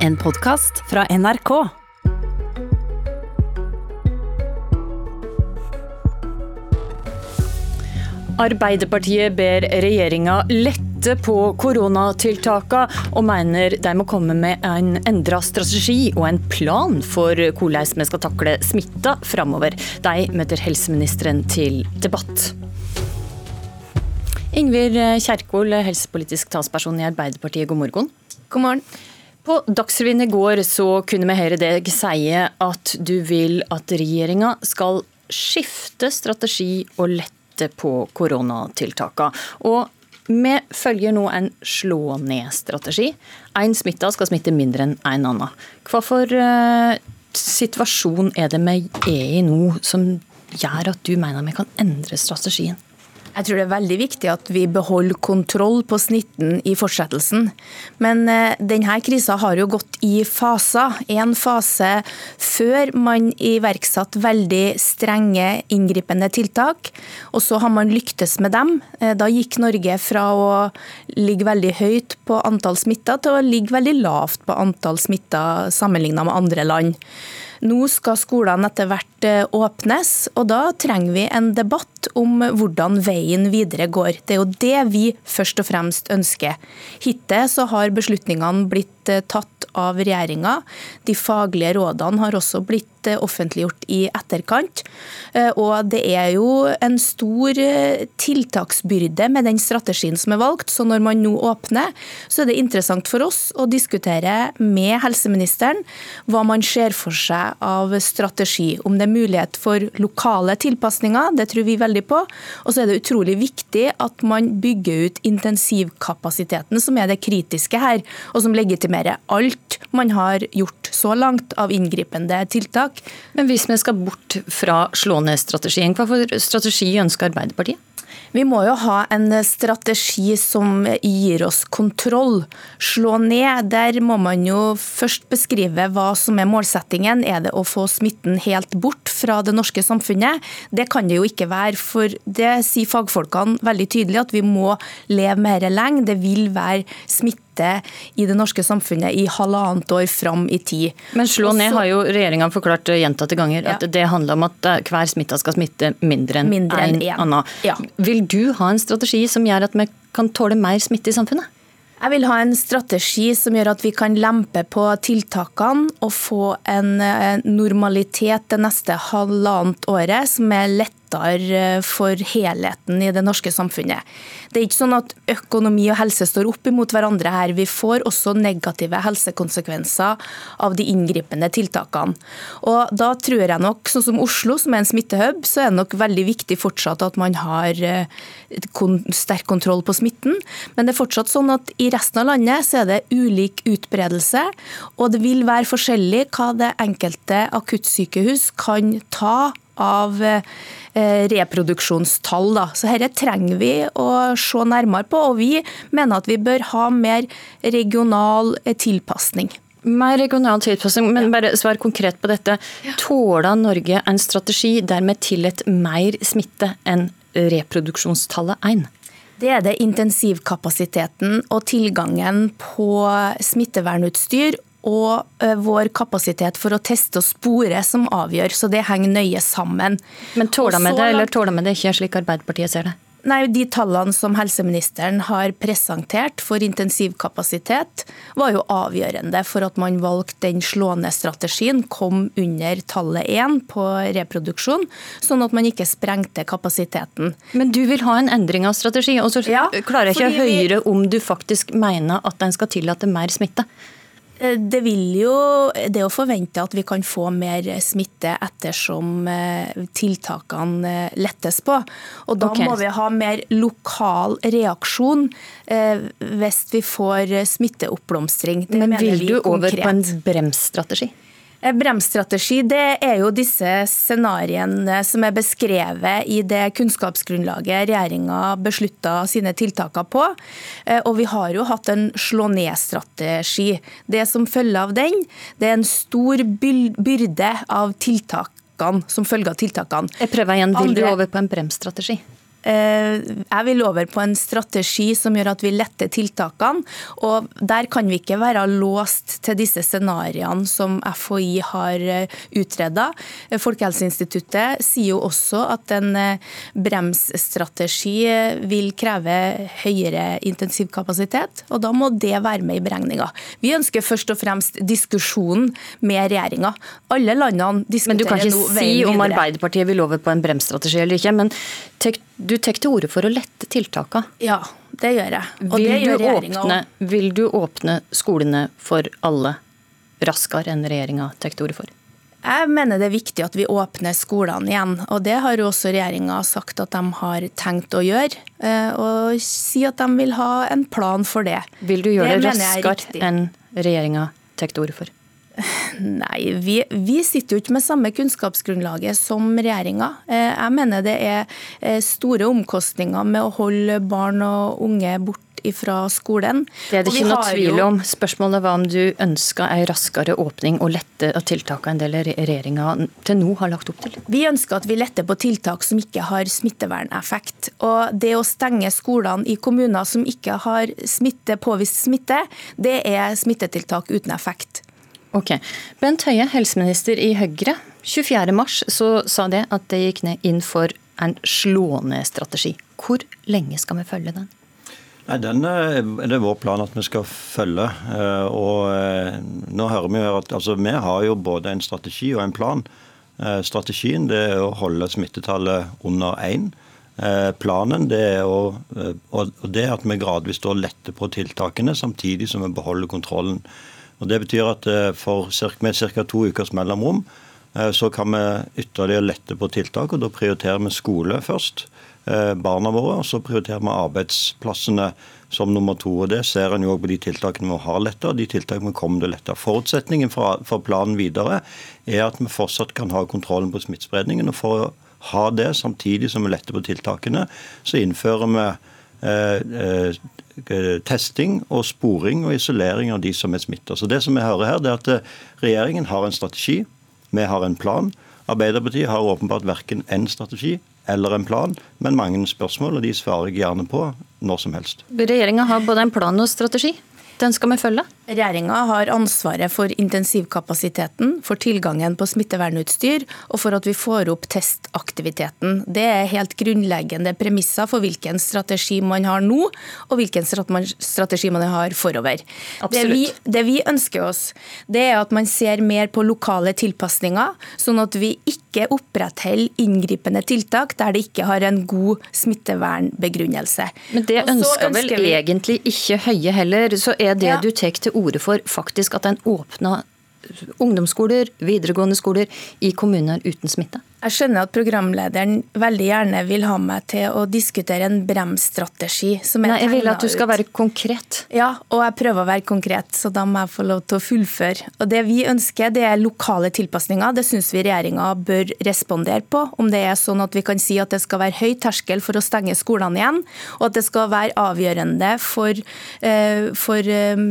En podkast fra NRK. Arbeiderpartiet ber regjeringa lette på koronatiltaka, og mener de må komme med en endra strategi og en plan for hvordan vi skal takle smitta framover. De møter helseministeren til debatt. Ingvild Kjerkol, helsepolitisk talsperson i Arbeiderpartiet, god morgen. God morgen. På Dagsrevyen i går så kunne vi høre deg si at du vil at regjeringa skal skifte strategi og lette på koronatiltakene. Og vi følger nå en slå ned-strategi. Én smitta skal smitte mindre enn en annen. Hva for uh, situasjon er det vi er i nå som gjør at du mener vi kan endre strategien? Jeg tror det er veldig viktig at vi beholder kontroll på snitten i fortsettelsen. Men eh, denne krisa har jo gått i faser. En fase før man iverksatte veldig strenge inngripende tiltak, og så har man lyktes med dem. Eh, da gikk Norge fra å ligge veldig høyt på antall smitta til å ligge veldig lavt på antall smitta sammenlignet med andre land. Nå skal skolene etter hvert eh, åpnes, og da trenger vi en debatt om hvordan veien videre går. Det er jo det vi først og fremst ønsker. Hittil så har beslutningene blitt eh, tatt av regjeringa. De faglige rådene har også blitt Eh, offentliggjort i etterkant. Eh, og det er jo en stor tiltaksbyrde med den strategien som er valgt. Så når man nå åpner, så er det interessant for oss å diskutere med helseministeren hva man ser for seg av strategi. Om det er mulighet for lokale tilpasninger, det tror vi veldig på. Og så er det utrolig viktig at man bygger ut intensivkapasiteten, som er det kritiske her, og som legitimerer alt man har gjort så langt av inngripende tiltak. Men hvis vi skal bort fra slå ned-strategien, hva for strategi ønsker Arbeiderpartiet? Vi må jo ha en strategi som gir oss kontroll. Slå ned, der må man jo først beskrive hva som er målsettingen. Er det å få smitten helt bort fra det norske samfunnet? Det kan det jo ikke være, for det sier fagfolkene veldig tydelig at vi må leve mer lenge. Det vil være smitte i det norske samfunnet i halvannet år fram i tid. Men slå ned har jo regjeringa forklart gjentatte ganger at ja. det handler om at hver smitta skal smitte mindre enn en, en annen. Ja. Vil du ha en strategi som gjør at vi kan tåle mer smitte i samfunnet? Jeg vil ha en strategi som gjør at vi kan lempe på tiltakene og få en eh, normalitet det neste halvannet året som er lett lettere eh, for helheten i det norske samfunnet. Det er ikke sånn at økonomi og helse står opp imot hverandre her. Vi får også negative helsekonsekvenser av de inngripende tiltakene. Og Da tror jeg nok, sånn som Oslo, som er en smittehub, så er det nok veldig viktig fortsatt at man har eh, sterk kontroll på smitten. Men det er fortsatt sånn at i resten av landet så er det ulik utbredelse, og det vil være forskjellig hva det enkelte akuttsykehus kan ta av eh, reproduksjonstall. Da. Så dette trenger vi å se nærmere på, og vi mener at vi bør ha mer regional eh, tilpasning. Mer regional tilpasning, men bare svar konkret på dette. Tåler Norge en strategi der vi tillater mer smitte enn reproduksjonstallet 1? Det er det intensivkapasiteten og tilgangen på smittevernutstyr og vår kapasitet for å teste og spore som avgjør. Så det henger nøye sammen. Men tåler de det, eller tåler de det ikke, slik Arbeiderpartiet ser det? Nei, De tallene som helseministeren har presentert for intensivkapasitet, var jo avgjørende for at man valgte den slående strategien, kom under tallet én på reproduksjon, sånn at man ikke sprengte kapasiteten. Men du vil ha en endring av strategi, og så ja, klarer jeg ikke å høre om du faktisk mener at den skal tillate mer smitte? Eh, det vil jo det å forvente at vi kan få mer smitte ettersom eh, tiltakene eh, lettes på. Og da okay. må vi ha mer lokal reaksjon hvis vi får smitteoppblomstring. Det Men vil du over på en bremsstrategi? Eh, bremsstrategi det er jo disse scenarioene som er beskrevet i det kunnskapsgrunnlaget regjeringa beslutta sine tiltaker på. Eh, og vi har jo hatt en slå ned-strategi. Det som følger av den, det er en stor byrde av tiltakene som følge av tiltakene. Jeg prøver igjen. Vil Andre... du over på en bremsstrategi? Eh, jeg vil over på en strategi som gjør at vi letter tiltakene. og Der kan vi ikke være låst til disse scenarioene som FHI har eh, utreda. Folkehelseinstituttet sier jo også at en eh, bremsstrategi vil kreve høyere intensivkapasitet, og da må det være med i beregninga. Vi ønsker først og fremst diskusjonen med regjeringa. Alle landene diskuterer nå Men du kan ikke si om Arbeiderpartiet vil over på en bremsstrategi eller ikke. men du tar til orde for å lette tiltakene. Ja, det gjør jeg. Og vil, det gjør du åpne, vil du åpne skolene for alle raskere enn regjeringa tar til orde for? Jeg mener det er viktig at vi åpner skolene igjen. og Det har jo også regjeringa sagt at de har tenkt å gjøre. Eh, og si at de vil ha en plan for det. Vil du gjøre det, det raskere enn regjeringa tar til orde for? Nei, vi, vi, sitter jo ikke med samme kunnskapsgrunnlaget som regjeringa. Eh, jeg mener det er eh, store omkostninger med å holde barn og unge bort fra skolen. Det er det ikke noe tvil om. Spørsmålet var om du ønska en raskere åpning og lette av tiltakene en del regjeringa til nå har lagt opp til? Vi ønsker at vi letter på tiltak som ikke har smitteverneffekt. Og det å stenge skolene i kommuner som ikke har smitte, påvist smitte, det er smittetiltak uten effekt. Ok. Bent Høie, helseminister i Høyre. 24.3 så sa det at det gikk ned inn for en slå-ned-strategi. Hvor lenge skal vi følge den? Nei, Den er det vår plan at vi skal følge. Eh, og eh, nå hører Vi jo at altså, vi har jo både en strategi og en plan. Eh, strategien det er å holde smittetallet under én. Planen det er, å, og det er at vi gradvis letter på tiltakene, samtidig som vi beholder kontrollen. Og Det betyr at for cirka, med ca. to ukers mellomrom eh, så kan vi ytterligere lette på tiltak. og Da prioriterer vi skole først, eh, barna våre, og så prioriterer vi arbeidsplassene som nummer to. og Det ser en jo også på de tiltakene vi har letta, og de tiltakene vi kommer til å lette. Forutsetningen for, planen videre er at vi fortsatt kan ha kontrollen på smittespredningen. og For å ha det samtidig som vi letter på tiltakene, så innfører vi eh, Eh, testing og sporing og isolering av de som er smitta. Så det som vi hører her, det er at eh, regjeringen har en strategi, vi har en plan. Arbeiderpartiet har åpenbart verken en strategi eller en plan, men mange spørsmål, og de svarer jeg gjerne på når som helst. Regjeringa har både en plan og strategi. Den skal vi følge? Regjeringa har ansvaret for intensivkapasiteten, for tilgangen på smittevernutstyr og for at vi får opp testaktiviteten. Det er helt grunnleggende premisser for hvilken strategi man har nå, og hvilken strategi man har forover. Det vi, det vi, ønsker oss, det er at man ser mer på lokale tilpasninger, sånn at vi ikke opprettholder inngripende tiltak der det ikke har en god smittevernbegrunnelse. Men det ønsker vel vi... egentlig ikke Høie heller. så er det ja. du tar til orde for, faktisk at en åpna ungdomsskoler, videregående skoler i kommuner uten smitte? Jeg skjønner at programlederen veldig gjerne vil ha meg til å diskutere en bremsstrategi. Nei, jeg vil at du skal være konkret. Ja, og jeg prøver å være konkret, så da må jeg få lov til å fullføre. Og Det vi ønsker, det er lokale tilpasninger. Det syns vi regjeringa bør respondere på. Om det er sånn at vi kan si at det skal være høy terskel for å stenge skolene igjen, og at det skal være avgjørende for, uh, for uh,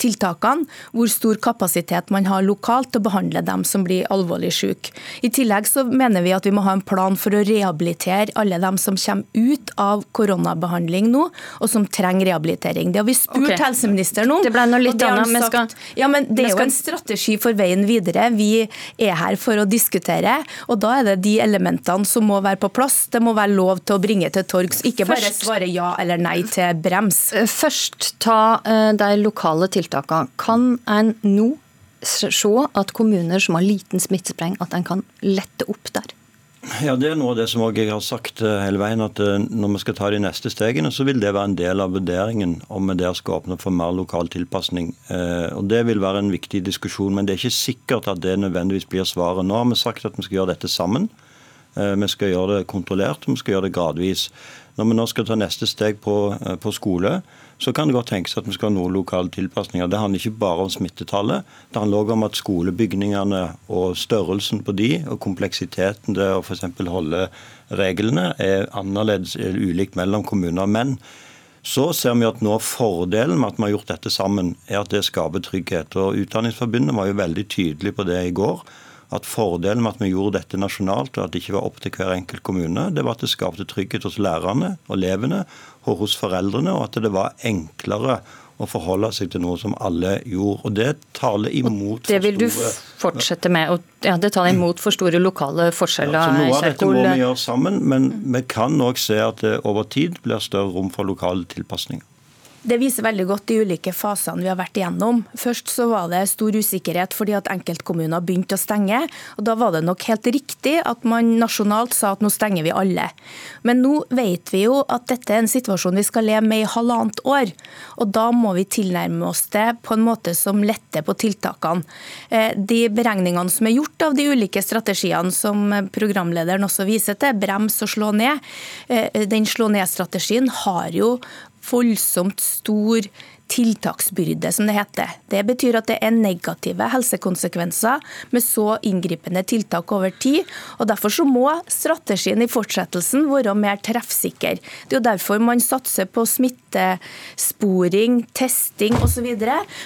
tiltakene hvor stor kapasitet man har lokalt til å behandle dem som blir alvorlig syke. I tillegg så mener mener vi at vi må ha en plan for å rehabilitere alle dem som kommer ut av koronabehandling nå, og som trenger rehabilitering. Det har vi spurt okay. helseministeren om. Det ble noe litt annet. Skal... Ja, men Det er jo en strategi for veien videre. Vi er her for å diskutere, og da er det de elementene som må være på plass. Det må være lov til å bringe til torgs, ikke bare Først... svare ja eller nei til brems. Eh, først ta uh, de lokale tiltakene. Kan en nå se at kommuner som har liten smittespreng, at en kan lette opp der? Ja, Det er noe av det som jeg har sagt eh, hele veien, at eh, når vi skal ta de neste stegene, så vil det være en del av vurderingen om vi der skal åpne for mer lokal tilpasning. Eh, og Det vil være en viktig diskusjon, men det er ikke sikkert at det nødvendigvis blir svaret. Nå har vi sagt at vi skal gjøre dette sammen. Vi skal gjøre det kontrollert, vi skal gjøre det gradvis. Når vi nå skal ta neste steg på, på skole, så kan det godt tenkes at vi skal ha noen lokale tilpasninger. Det handler ikke bare om smittetallet. Det handler også om at skolebygningene og størrelsen på de, og kompleksiteten det å f.eks. holde reglene, er annerledes eller ulikt mellom kommuner. Men så ser vi at nå fordelen med at vi har gjort dette sammen, er at det skaper trygghet. Og Utdanningsforbundet var jo veldig tydelig på det i går at fordelen med at vi gjorde dette nasjonalt, og at det ikke var opp til hver enkelt kommune, det var at det skapte trygghet hos lærerne og elevene og hos foreldrene, og at det var enklere å forholde seg til noe som alle gjorde. Og Det taler imot Det vil du fortsette med? Og, ja, det taler imot for store lokale forskjeller? Ja, så noe av dette må vi gjøre sammen, men vi kan òg se at det over tid blir større rom for lokale tilpasninger. Det viser veldig godt de ulike fasene vi har vært igjennom. Først så var det stor usikkerhet fordi at enkeltkommuner begynte å stenge. og Da var det nok helt riktig at man nasjonalt sa at nå stenger vi alle. Men nå vet vi jo at dette er en situasjon vi skal leve med i halvannet år. Og da må vi tilnærme oss det på en måte som letter på tiltakene. Eh, de beregningene som er gjort av de ulike strategiene som programlederen også viser til, brems og slå ned, eh, den slå ned-strategien har jo voldsomt stor tiltaksbyrde, som det heter. Det betyr at det er negative helsekonsekvenser med så inngripende tiltak over tid. og Derfor så må strategien i fortsettelsen være mer treffsikker. Det er jo derfor man satser på smittesporing, testing osv.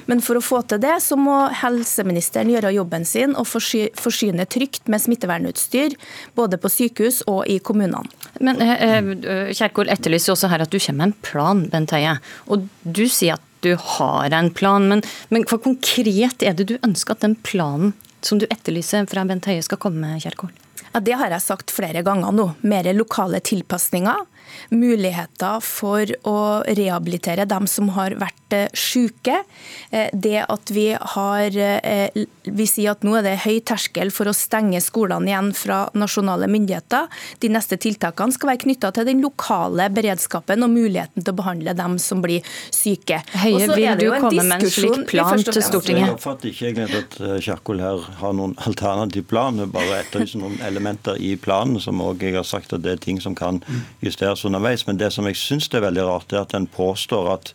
Men for å få til det, så må helseministeren gjøre jobben sin og forsyne trygt med smittevernutstyr, både på sykehus og i kommunene. Men eh, eh Kjerkol etterlyser også her at du kommer med en plan, Bent Høie. Og du sier at du har en plan, men, men hva konkret er det du ønsker at den planen som du etterlyser fra Bent Høie skal komme med, Kjerkol? Ja, Det har jeg sagt flere ganger nå. Mer lokale tilpasninger muligheter for å rehabilitere dem som har vært eh, syke. Eh, det at vi har eh, Vi sier at nå er det høy terskel for å stenge skolene igjen fra nasjonale myndigheter. De neste tiltakene skal være knytta til den lokale beredskapen og muligheten til å behandle dem som blir syke. Høie, vil du komme med en slik plan til Stortinget? Jeg oppfatter ikke egentlig at Kjerkol her har noen alternativ plan. Bare etterlyser noen elementer i planen som også jeg har sagt at det er ting som kan justeres underveis. Men det som jeg syns er veldig rart, er at en påstår at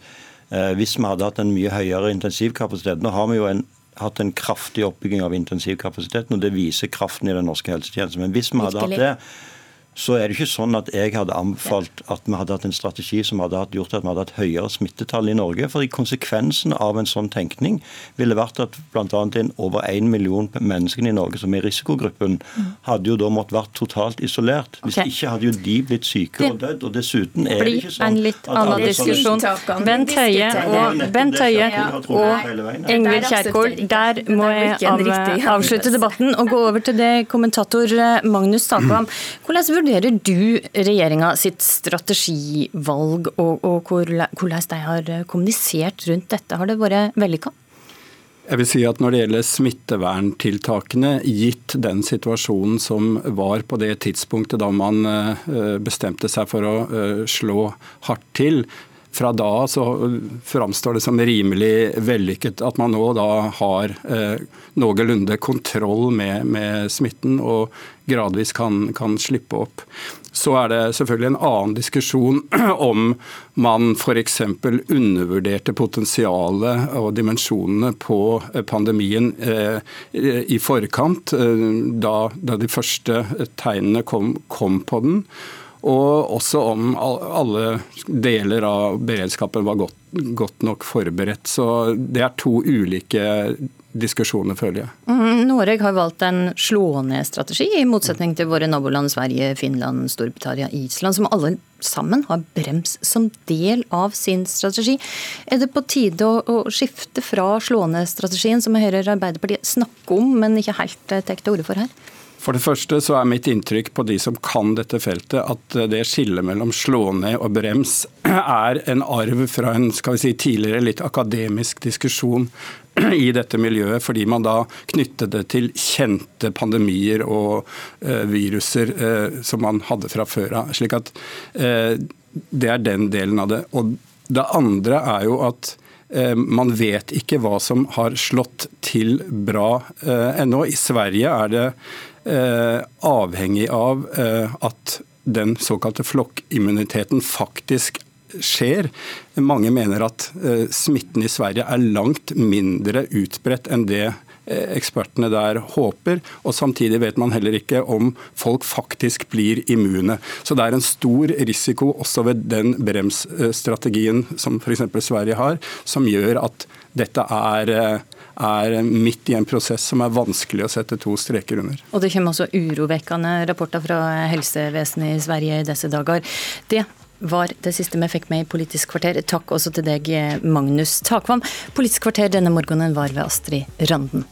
eh, hvis vi hadde hatt en mye høyere intensivkapasitet Nå har vi jo en, hatt en kraftig oppbygging av intensivkapasiteten, og det viser kraften i den norske helsetjenesten. Men hvis vi hadde hatt det så er det ikke sånn at jeg hadde anbefalt at vi hadde hatt en strategi som hadde gjort at vi hadde hatt høyere smittetall i Norge. For konsekvensen av en sånn tenkning ville vært at bl.a. over 1 million mennesker i Norge som er i risikogruppen, hadde jo da måttet vært totalt isolert. Hvis okay. ikke hadde jo de blitt syke og dødd. Og dessuten er det ikke sånn en litt annen diskusjon. Bent Høie og, Bent Høie og Ingvild Kjerkol, der må jeg avslutte debatten og gå over til det kommentator eh, Magnus Takvam. Hvordan vurderer du regjeringa sitt strategivalg, og, og hvordan de har kommunisert rundt dette? Har det vært vellykka? Jeg vil si at Når det gjelder smitteverntiltakene, gitt den situasjonen som var på det tidspunktet da man eh, bestemte seg for å eh, slå hardt til, fra da så framstår det som rimelig vellykket at man nå da har eh, noenlunde kontroll med, med, smitten og gradvis kan, kan, slippe opp. Så er det selvfølgelig en annen diskusjon om man f.eks. undervurderte potensialet og dimensjonene på eh, pandemien eh, i forkant, eh, da, da, de første tegnene kom, kom på den og også om alle deler av beredskapen var godt, godt nok forberedt. Så det er to ulike diskusjoner, føler jeg. Mm, Norge har valgt en slå-ned-strategi, i motsetning til våre naboland Sverige, Finland, Storbritannia, Island, som alle sammen har brems som del av sin strategi. Er det på tide å, å skifte fra slå-ned-strategien, som jeg hører Arbeiderpartiet snakke om, men ikke helt tar til orde for her? For det første så er mitt inntrykk på de som kan dette feltet, at det skillet mellom slå ned og brems er en arv fra en skal vi si, tidligere litt akademisk diskusjon i dette miljøet, fordi man da knyttet det til kjente pandemier og eh, viruser eh, som man hadde fra før av. Slik at eh, det er den delen av det. Og det andre er jo at man vet ikke hva som har slått til bra ennå. I Sverige er det Eh, avhengig av eh, at den såkalte flokkimmuniteten faktisk skjer. Mange mener at eh, smitten i Sverige er langt mindre utbredt enn det ekspertene der håper. Og samtidig vet man heller ikke om folk faktisk blir immune. Så det er en stor risiko også ved den bremsstrategien som f.eks. Sverige har, som gjør at dette er er midt i en prosess som er vanskelig å sette to streker under. Og det kommer også urovekkende rapporter fra helsevesenet i Sverige i disse dager. Det var det siste vi fikk med i Politisk kvarter. Takk også til deg, Magnus Takvam. Politisk kvarter denne morgenen var ved Astrid Randen.